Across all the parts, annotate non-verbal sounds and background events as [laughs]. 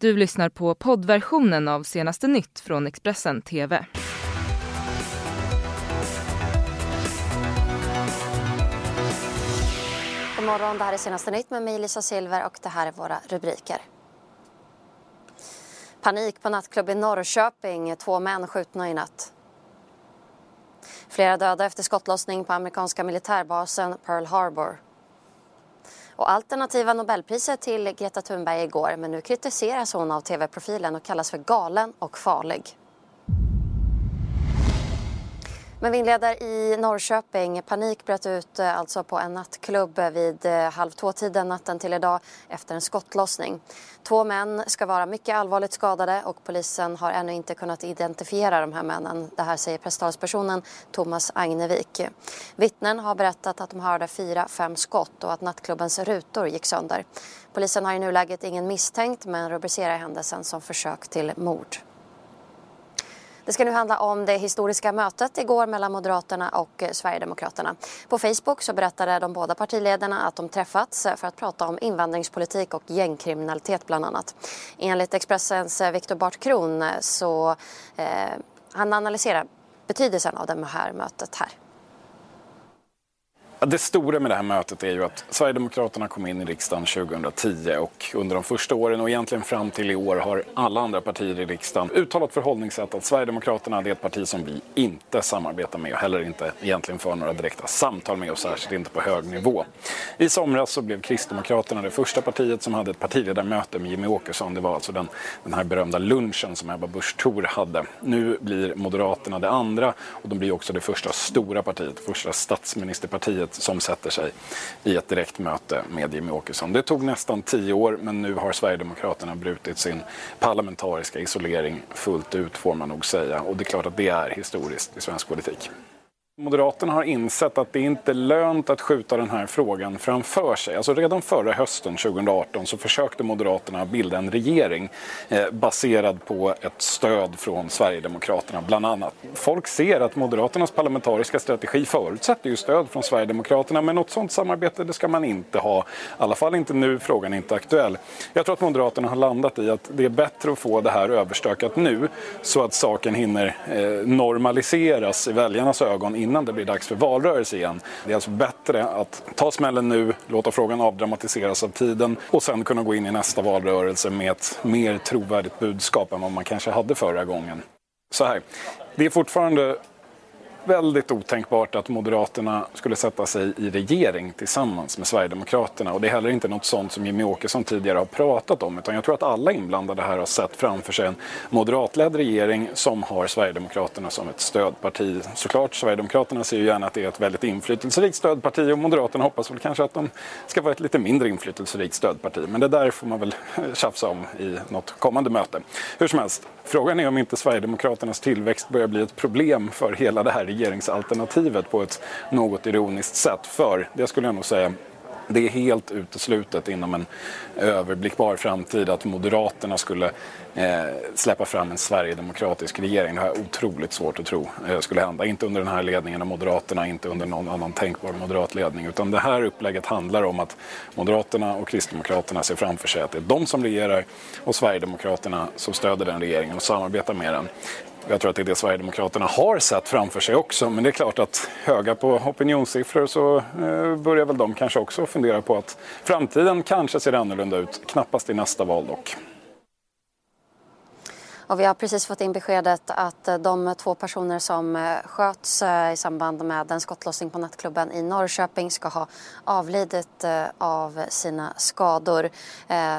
Du lyssnar på poddversionen av senaste nytt från Expressen TV. God morgon, det här är senaste nytt med mig Lisa Silver och det här är våra rubriker. Panik på nattklubb i Norrköping, två män skjutna i natt. Flera döda efter skottlossning på amerikanska militärbasen Pearl Harbor. Och alternativa Nobelpriset till Greta Thunberg igår men nu kritiseras hon av tv-profilen och kallas för galen och farlig. Men vi inleder i Norrköping. Panik bröt ut eh, alltså på en nattklubb vid eh, halv två-tiden natten till idag efter en skottlossning. Två män ska vara mycket allvarligt skadade och polisen har ännu inte kunnat identifiera de här männen. Det här säger presstalspersonen Thomas Agnevik. Vittnen har berättat att de hörde fyra, fem skott och att nattklubbens rutor gick sönder. Polisen har i nuläget ingen misstänkt men rubricerar händelsen som försök till mord. Det ska nu handla om det historiska mötet igår mellan Moderaterna och eh, Sverigedemokraterna. På Facebook så berättade de båda partiledarna att de träffats eh, för att prata om invandringspolitik och gängkriminalitet bland annat. Enligt Expressens eh, Viktor Bart Kron så eh, han analyserar betydelsen av det här mötet här. Det stora med det här mötet är ju att Sverigedemokraterna kom in i riksdagen 2010 och under de första åren och egentligen fram till i år har alla andra partier i riksdagen uttalat förhållningssätt att Sverigedemokraterna är ett parti som vi inte samarbetar med och heller inte egentligen för några direkta samtal med och särskilt inte på hög nivå. I somras så blev Kristdemokraterna det första partiet som hade ett partiledarmöte med Jimmy Åkesson. Det var alltså den, den här berömda lunchen som Ebba Busch Thor hade. Nu blir Moderaterna det andra och de blir också det första stora partiet, första statsministerpartiet som sätter sig i ett direkt möte med Jimmy Åkesson. Det tog nästan tio år men nu har Sverigedemokraterna brutit sin parlamentariska isolering fullt ut får man nog säga och det är klart att det är historiskt i svensk politik. Moderaterna har insett att det inte är lönt att skjuta den här frågan framför sig. Alltså redan förra hösten 2018 så försökte Moderaterna bilda en regering eh, baserad på ett stöd från Sverigedemokraterna bland annat. Folk ser att Moderaternas parlamentariska strategi förutsätter ju stöd från Sverigedemokraterna men något sådant samarbete det ska man inte ha. I alla fall inte nu, frågan är inte aktuell. Jag tror att Moderaterna har landat i att det är bättre att få det här överstökat nu så att saken hinner eh, normaliseras i väljarnas ögon innan det blir dags för valrörelse igen. Det är alltså bättre att ta smällen nu, låta frågan avdramatiseras av tiden och sen kunna gå in i nästa valrörelse med ett mer trovärdigt budskap än vad man kanske hade förra gången. Så här, det är fortfarande väldigt otänkbart att Moderaterna skulle sätta sig i regering tillsammans med Sverigedemokraterna. Och det är heller inte något sånt som Jimmy Åkesson tidigare har pratat om. Utan jag tror att alla inblandade här har sett framför sig en moderatledd regering som har Sverigedemokraterna som ett stödparti. Såklart, Sverigedemokraterna ser ju gärna att det är ett väldigt inflytelserikt stödparti och Moderaterna hoppas väl kanske att de ska vara ett lite mindre inflytelserikt stödparti. Men det där får man väl [laughs] tjafsa om i något kommande möte. Hur som helst, frågan är om inte Sverigedemokraternas tillväxt börjar bli ett problem för hela det här regeringsalternativet på ett något ironiskt sätt. För, det skulle jag nog säga, det är helt uteslutet inom en överblickbar framtid att Moderaterna skulle eh, släppa fram en sverigedemokratisk regering. Det har jag otroligt svårt att tro eh, skulle hända. Inte under den här ledningen av Moderaterna, inte under någon annan tänkbar moderatledning. Utan det här upplägget handlar om att Moderaterna och Kristdemokraterna ser framför sig att det är de som regerar och Sverigedemokraterna som stöder den regeringen och samarbetar med den. Jag tror att det är det Sverigedemokraterna har sett framför sig också. Men det är klart att höga på opinionssiffror så eh, börjar väl de kanske också fundera på att framtiden kanske ser annorlunda ut. Knappast i nästa val dock. Och vi har precis fått in beskedet att eh, de två personer som eh, sköts i samband med en skottlossning på nattklubben i Norrköping ska ha avlidit av sina skador.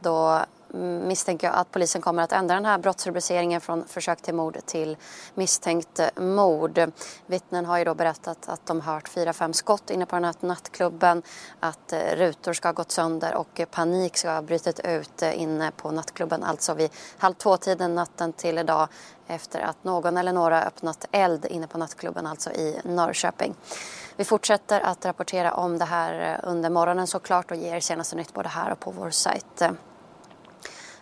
Då misstänker jag att polisen kommer att ändra den här brottsrubriceringen från försök till mord till misstänkt mord. Vittnen har ju då berättat att de hört fyra, fem skott inne på den här nattklubben, att eh, rutor ska ha gått sönder och panik ska ha brutit ut eh, inne på nattklubben, alltså vid halv två-tiden natten till idag efter att någon eller några öppnat eld inne på nattklubben, alltså i Norrköping. Vi fortsätter att rapportera om det här eh, under morgonen såklart och ger senaste nytt både här och på vår sajt.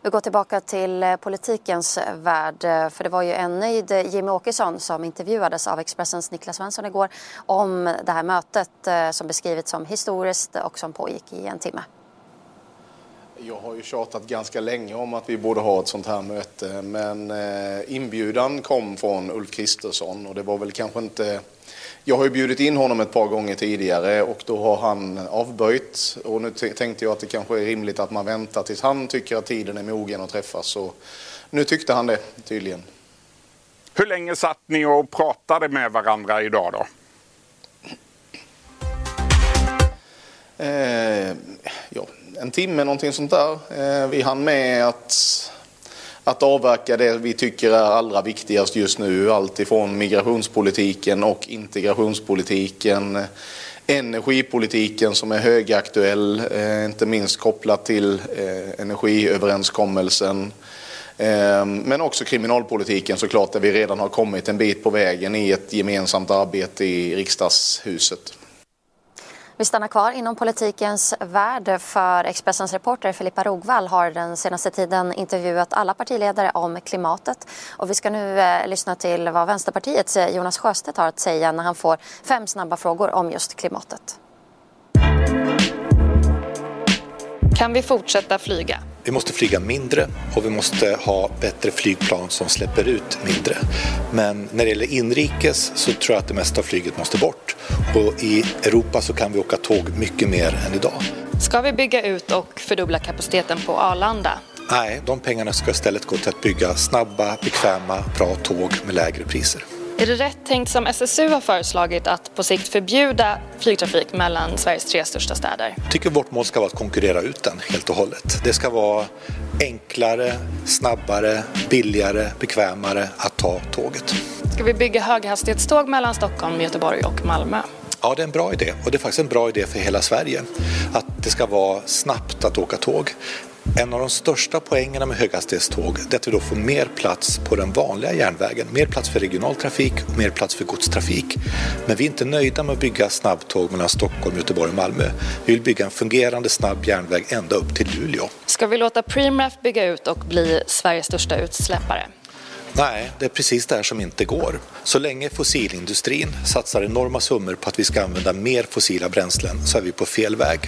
Vi går tillbaka till eh, politikens eh, värld. Eh, för det var ju en nöjd Jimmy Åkesson som intervjuades av Expressens Niklas Svensson igår om det här mötet som beskrivits som historiskt och som pågick i en timme. Jag har ju tjatat ganska länge om att vi borde ha ett sånt här möte men inbjudan kom från Ulf Kristersson och det var väl kanske inte jag har ju bjudit in honom ett par gånger tidigare och då har han avböjt. Och nu tänkte jag att det kanske är rimligt att man väntar tills han tycker att tiden är mogen att träffas. Så nu tyckte han det tydligen. Hur länge satt ni och pratade med varandra idag då? Eh, ja, en timme, någonting sånt där. Eh, vi hann med att, att avverka det vi tycker är allra viktigast just nu. Allt ifrån migrationspolitiken och integrationspolitiken. Energipolitiken som är högaktuell, eh, inte minst kopplat till eh, energiöverenskommelsen. Ehm, men också kriminalpolitiken såklart, där vi redan har kommit en bit på vägen i ett gemensamt arbete i riksdagshuset. Vi stannar kvar inom politikens värld för Expressens reporter Filippa Rogvall har den senaste tiden intervjuat alla partiledare om klimatet. Och vi ska nu eh, lyssna till vad Vänsterpartiets eh, Jonas Sjöstedt har att säga när han får fem snabba frågor om just klimatet. Kan vi fortsätta flyga? Vi måste flyga mindre och vi måste ha bättre flygplan som släpper ut mindre. Men när det gäller inrikes så tror jag att det mesta av flyget måste bort. Och i Europa så kan vi åka tåg mycket mer än idag. Ska vi bygga ut och fördubbla kapaciteten på Arlanda? Nej, de pengarna ska istället gå till att bygga snabba, bekväma, bra tåg med lägre priser. Är det rätt tänkt som SSU har föreslagit att på sikt förbjuda flygtrafik mellan Sveriges tre största städer? Jag tycker vårt mål ska vara att konkurrera ut den helt och hållet. Det ska vara enklare, snabbare, billigare, bekvämare att ta tåget. Ska vi bygga höghastighetståg mellan Stockholm, Göteborg och Malmö? Ja, det är en bra idé och det är faktiskt en bra idé för hela Sverige. Att det ska vara snabbt att åka tåg. En av de största poängerna med höghastighetståg är att vi då får mer plats på den vanliga järnvägen. Mer plats för regionaltrafik och mer plats för godstrafik. Men vi är inte nöjda med att bygga snabbtåg mellan Stockholm, Göteborg och Malmö. Vi vill bygga en fungerande snabb järnväg ända upp till Luleå. Ska vi låta Preemraff bygga ut och bli Sveriges största utsläppare? Nej, det är precis det här som inte går. Så länge fossilindustrin satsar enorma summor på att vi ska använda mer fossila bränslen så är vi på fel väg.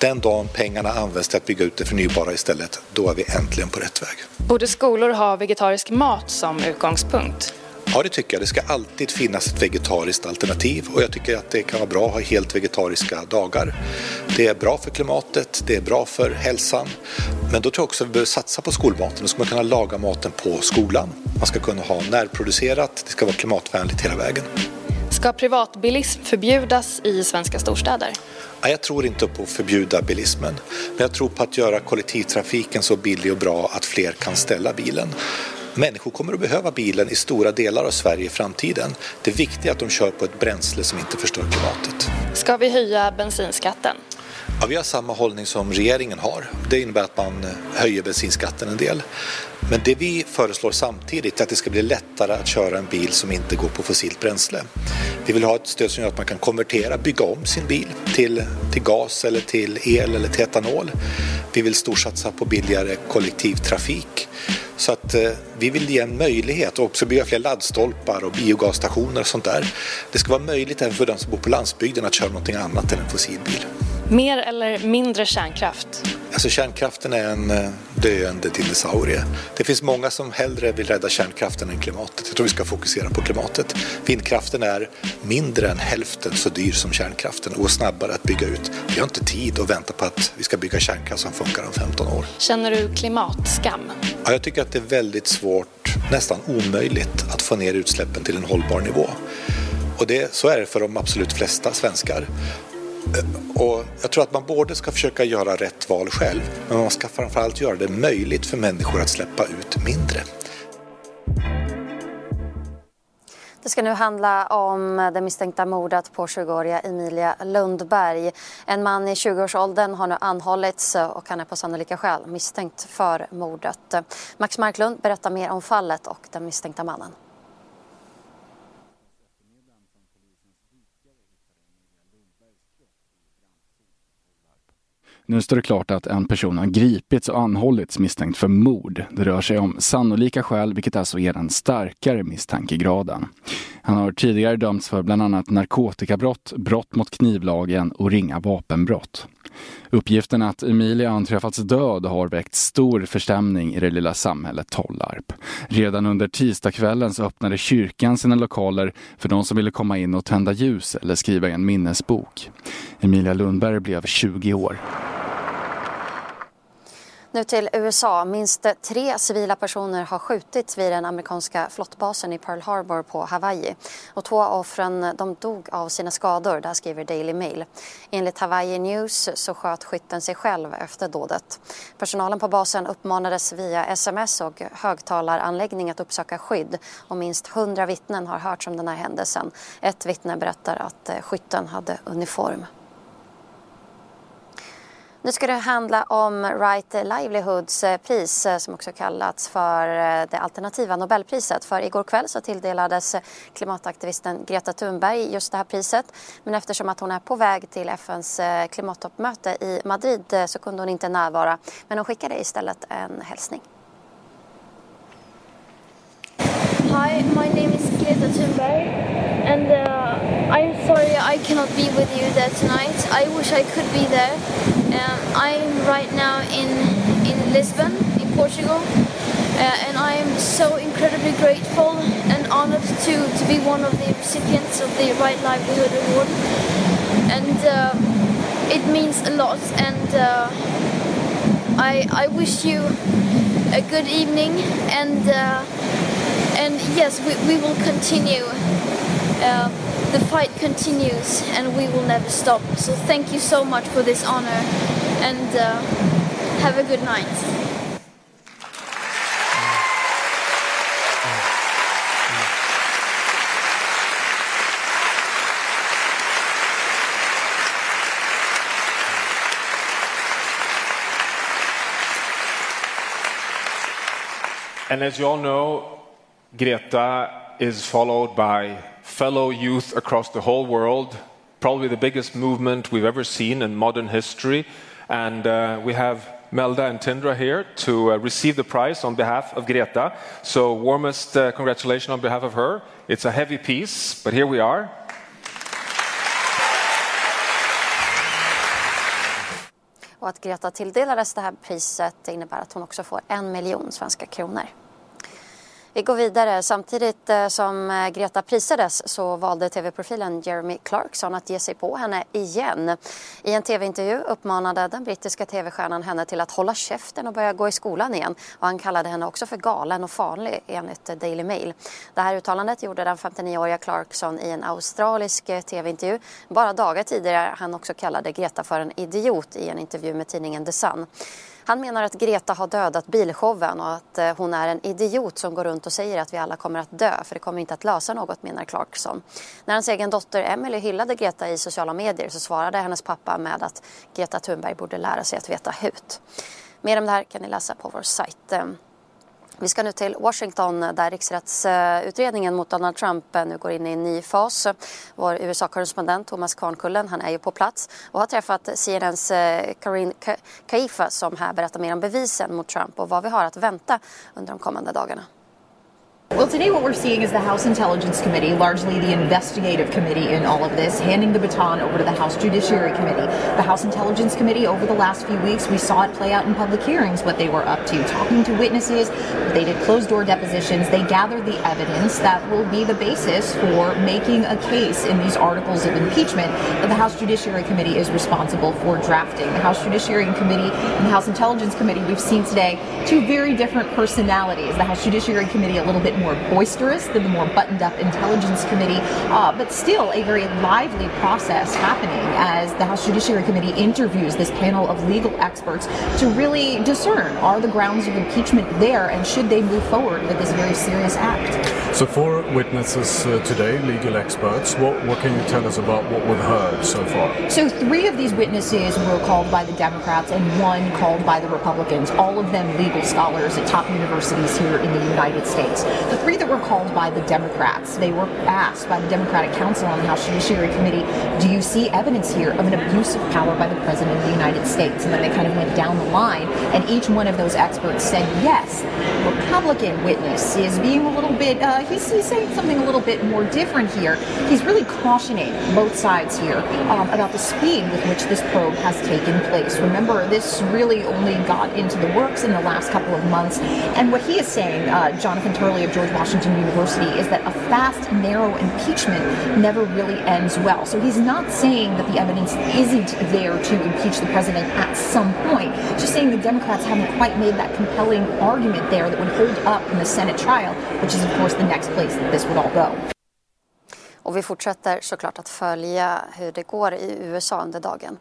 Den dagen pengarna används till att bygga ut det förnybara istället, då är vi äntligen på rätt väg. Borde skolor ha vegetarisk mat som utgångspunkt? Ja, det tycker jag. Det ska alltid finnas ett vegetariskt alternativ och jag tycker att det kan vara bra att ha helt vegetariska dagar. Det är bra för klimatet, det är bra för hälsan, men då tror jag också att vi behöver satsa på skolmaten. Då ska man kunna laga maten på skolan. Man ska kunna ha närproducerat, det ska vara klimatvänligt hela vägen. Ska privatbilism förbjudas i svenska storstäder? Jag tror inte på att förbjuda bilismen, men jag tror på att göra kollektivtrafiken så billig och bra att fler kan ställa bilen. Människor kommer att behöva bilen i stora delar av Sverige i framtiden. Det viktiga är att de kör på ett bränsle som inte förstör klimatet. Ska vi höja bensinskatten? Ja, vi har samma hållning som regeringen har. Det innebär att man eh, höjer bensinskatten en del. Men det vi föreslår samtidigt är att det ska bli lättare att köra en bil som inte går på fossilt bränsle. Vi vill ha ett stöd som gör att man kan konvertera, bygga om sin bil till, till gas eller till el eller till etanol. Vi vill storsatsa på billigare kollektivtrafik. Så att eh, vi vill ge en möjlighet och också bygga fler laddstolpar och biogasstationer och sånt där. Det ska vara möjligt även för de som bor på landsbygden att köra någonting annat än en fossilbil. Mer eller mindre kärnkraft? Alltså kärnkraften är en eh, döende dinosaurie. Det finns många som hellre vill rädda kärnkraften än klimatet. Jag tror vi ska fokusera på klimatet. Vindkraften är mindre än hälften så dyr som kärnkraften och snabbare att bygga ut. Vi har inte tid att vänta på att vi ska bygga kärnkraft som funkar om 15 år. Känner du klimatskam? Ja, jag tycker att det är väldigt svårt, nästan omöjligt, att få ner utsläppen till en hållbar nivå. Och det, så är det för de absolut flesta svenskar. Eh, och jag tror att man både ska försöka göra rätt val själv, men man ska framförallt göra det möjligt för människor att släppa ut mindre. Det ska nu handla om det misstänkta mordet på 20-åriga Emilia Lundberg. En man i 20-årsåldern har nu anhållits och han är på sannolika skäl misstänkt för mordet. Max Marklund berättar mer om fallet och den misstänkta mannen. Nu står det klart att en person har gripits och anhållits misstänkt för mord. Det rör sig om sannolika skäl, vilket alltså ger den starkare misstankegraden. Han har tidigare dömts för bland annat narkotikabrott, brott mot knivlagen och ringa vapenbrott. Uppgiften att Emilia anträffats död har väckt stor förstämning i det lilla samhället Tollarp. Redan under tisdagskvällen så öppnade kyrkan sina lokaler för de som ville komma in och tända ljus eller skriva en minnesbok. Emilia Lundberg blev 20 år. Nu till USA. Minst tre civila personer har skjutits vid den amerikanska flottbasen i Pearl Harbor på Hawaii. Och två av offren de dog av sina skador, där skriver Daily Mail. Enligt Hawaii News så sköt skytten sig själv efter dådet. Personalen på basen uppmanades via sms och högtalaranläggning att uppsöka skydd. Och minst hundra vittnen har hört om den här händelsen. Ett vittne berättar att eh, skytten hade uniform. Nu ska det handla om Right Livelihoods eh, pris eh, som också kallats för eh, det alternativa Nobelpriset. För igår kväll så tilldelades klimataktivisten Greta Thunberg just det här priset. Men eftersom att hon är på väg till FNs klimattoppmöte i Madrid så kunde hon inte närvara. Men hon skickade istället en hälsning. Hi, my name is Greta Thunberg and uh, I'm sorry I cannot be with you there tonight. I wish I could be there. Um, I'm right now in, in Lisbon, in Portugal, uh, and I am so incredibly grateful and honored to, to be one of the recipients of the Right Livelihood Award. And uh, it means a lot, and uh, I, I wish you a good evening, and, uh, and yes, we, we will continue. The fight continues and we will never stop. So thank you so much for this honor and uh, have a good night. And as you all know, Greta is followed by fellow youth across the whole world, probably the biggest movement we've ever seen in modern history. And uh, we have Melda and Tindra here to uh, receive the prize on behalf of Greta. So, warmest uh, congratulations on behalf of her. It's a heavy piece, but here we are. Och att Greta tilldelades det här priset innebär att hon också får en miljon svenska kronor. Vi går vidare. Samtidigt eh, som eh, Greta prisades så valde tv-profilen Jeremy Clarkson att ge sig på henne igen. I en tv-intervju uppmanade den brittiska tv-stjärnan henne till att hålla käften och börja gå i skolan igen. Och han kallade henne också för galen och farlig enligt Daily Mail. Det här uttalandet gjorde den 59-åriga Clarkson i en australisk eh, tv-intervju. Bara dagar tidigare han också kallade Greta för en idiot i en intervju med tidningen The Sun. Han menar att Greta har dödat bilshowen och att eh, hon är en idiot som går runt och säger att vi alla kommer att dö för det kommer inte att lösa något menar Clarkson. När hans egen dotter Emily hyllade Greta i sociala medier så svarade hennes pappa med att Greta Thunberg borde lära sig att veta hut. Mer om det här kan ni läsa på vår sajt. Vi ska nu till Washington där riksrättsutredningen mot Donald Trump nu går in i en ny fas. Vår USA-korrespondent Thomas Kvarnkullen han är ju på plats och har träffat CNNs eh, Karin Kaifa som här berättar mer om bevisen mot Trump och vad vi har att vänta under de kommande dagarna. Well, today what we're seeing is the House Intelligence Committee, largely the investigative committee in all of this, handing the baton over to the House Judiciary Committee. The House Intelligence Committee, over the last few weeks, we saw it play out in public hearings what they were up to, talking to witnesses. They did closed door depositions. They gathered the evidence that will be the basis for making a case in these articles of impeachment that the House Judiciary Committee is responsible for drafting. The House Judiciary Committee and the House Intelligence Committee, we've seen today two very different personalities. The House Judiciary Committee, a little bit more boisterous than the more buttoned up Intelligence Committee, uh, but still a very lively process happening as the House Judiciary Committee interviews this panel of legal experts to really discern are the grounds of impeachment there and should they move forward with this very serious act. So, four witnesses uh, today, legal experts, what, what can you tell us about what we've heard so far? So, three of these witnesses were called by the Democrats and one called by the Republicans, all of them legal scholars at top universities here in the United States. The three that were called by the Democrats, they were asked by the Democratic Council on the House Judiciary Committee, do you see evidence here of an abuse of power by the President of the United States? And then they kind of went down the line, and each one of those experts said yes. Republican witness is being a little bit, uh, he's, he's, saying something a little bit more different here. He's really cautioning both sides here um, about the speed with which this probe has taken place. Remember, this really only got into the works in the last couple of months. And what he is saying, uh, Jonathan Turley of George Washington University, is that a fast, narrow impeachment never really ends well. So he's not saying that the evidence isn't there to impeach the president at some point, just saying the Democrats haven't quite made that compelling argument there that would hold up in the Senate trial, which is, of course, the next place that this would all go. Och vi fortsätter såklart att följa hur det går i USA under dagen.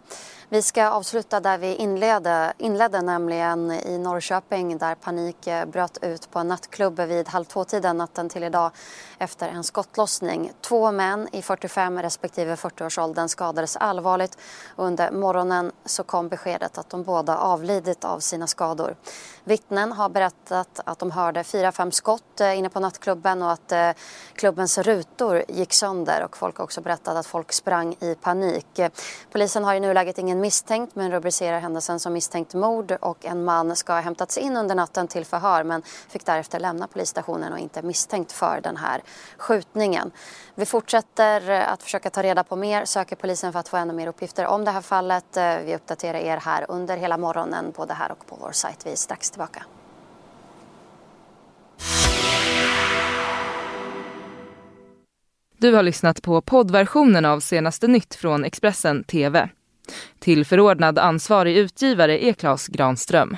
Vi ska avsluta där vi inledde, inledde, nämligen i Norrköping där panik eh, bröt ut på en nattklubb vid halv två-tiden natten till idag efter en skottlossning. Två män i 45 respektive 40-årsåldern skadades allvarligt under morgonen så kom beskedet att de båda avlidit av sina skador. Vittnen har berättat att de hörde fyra, fem skott eh, inne på nattklubben och att eh, klubbens rutor gick sönder och folk har också berättat att folk sprang i panik. Polisen har i nuläget ingen misstänkt men rubricerar händelsen som misstänkt mord och en man ska ha hämtats in under natten till förhör men fick därefter lämna polisstationen och inte misstänkt för den här skjutningen. Vi fortsätter att försöka ta reda på mer, söker polisen för att få ännu mer uppgifter om det här fallet. Vi uppdaterar er här under hela morgonen både här och på vår sajt. Vi är strax tillbaka. Du har lyssnat på poddversionen av senaste nytt från Expressen TV. Till förordnad ansvarig utgivare är Klas Granström.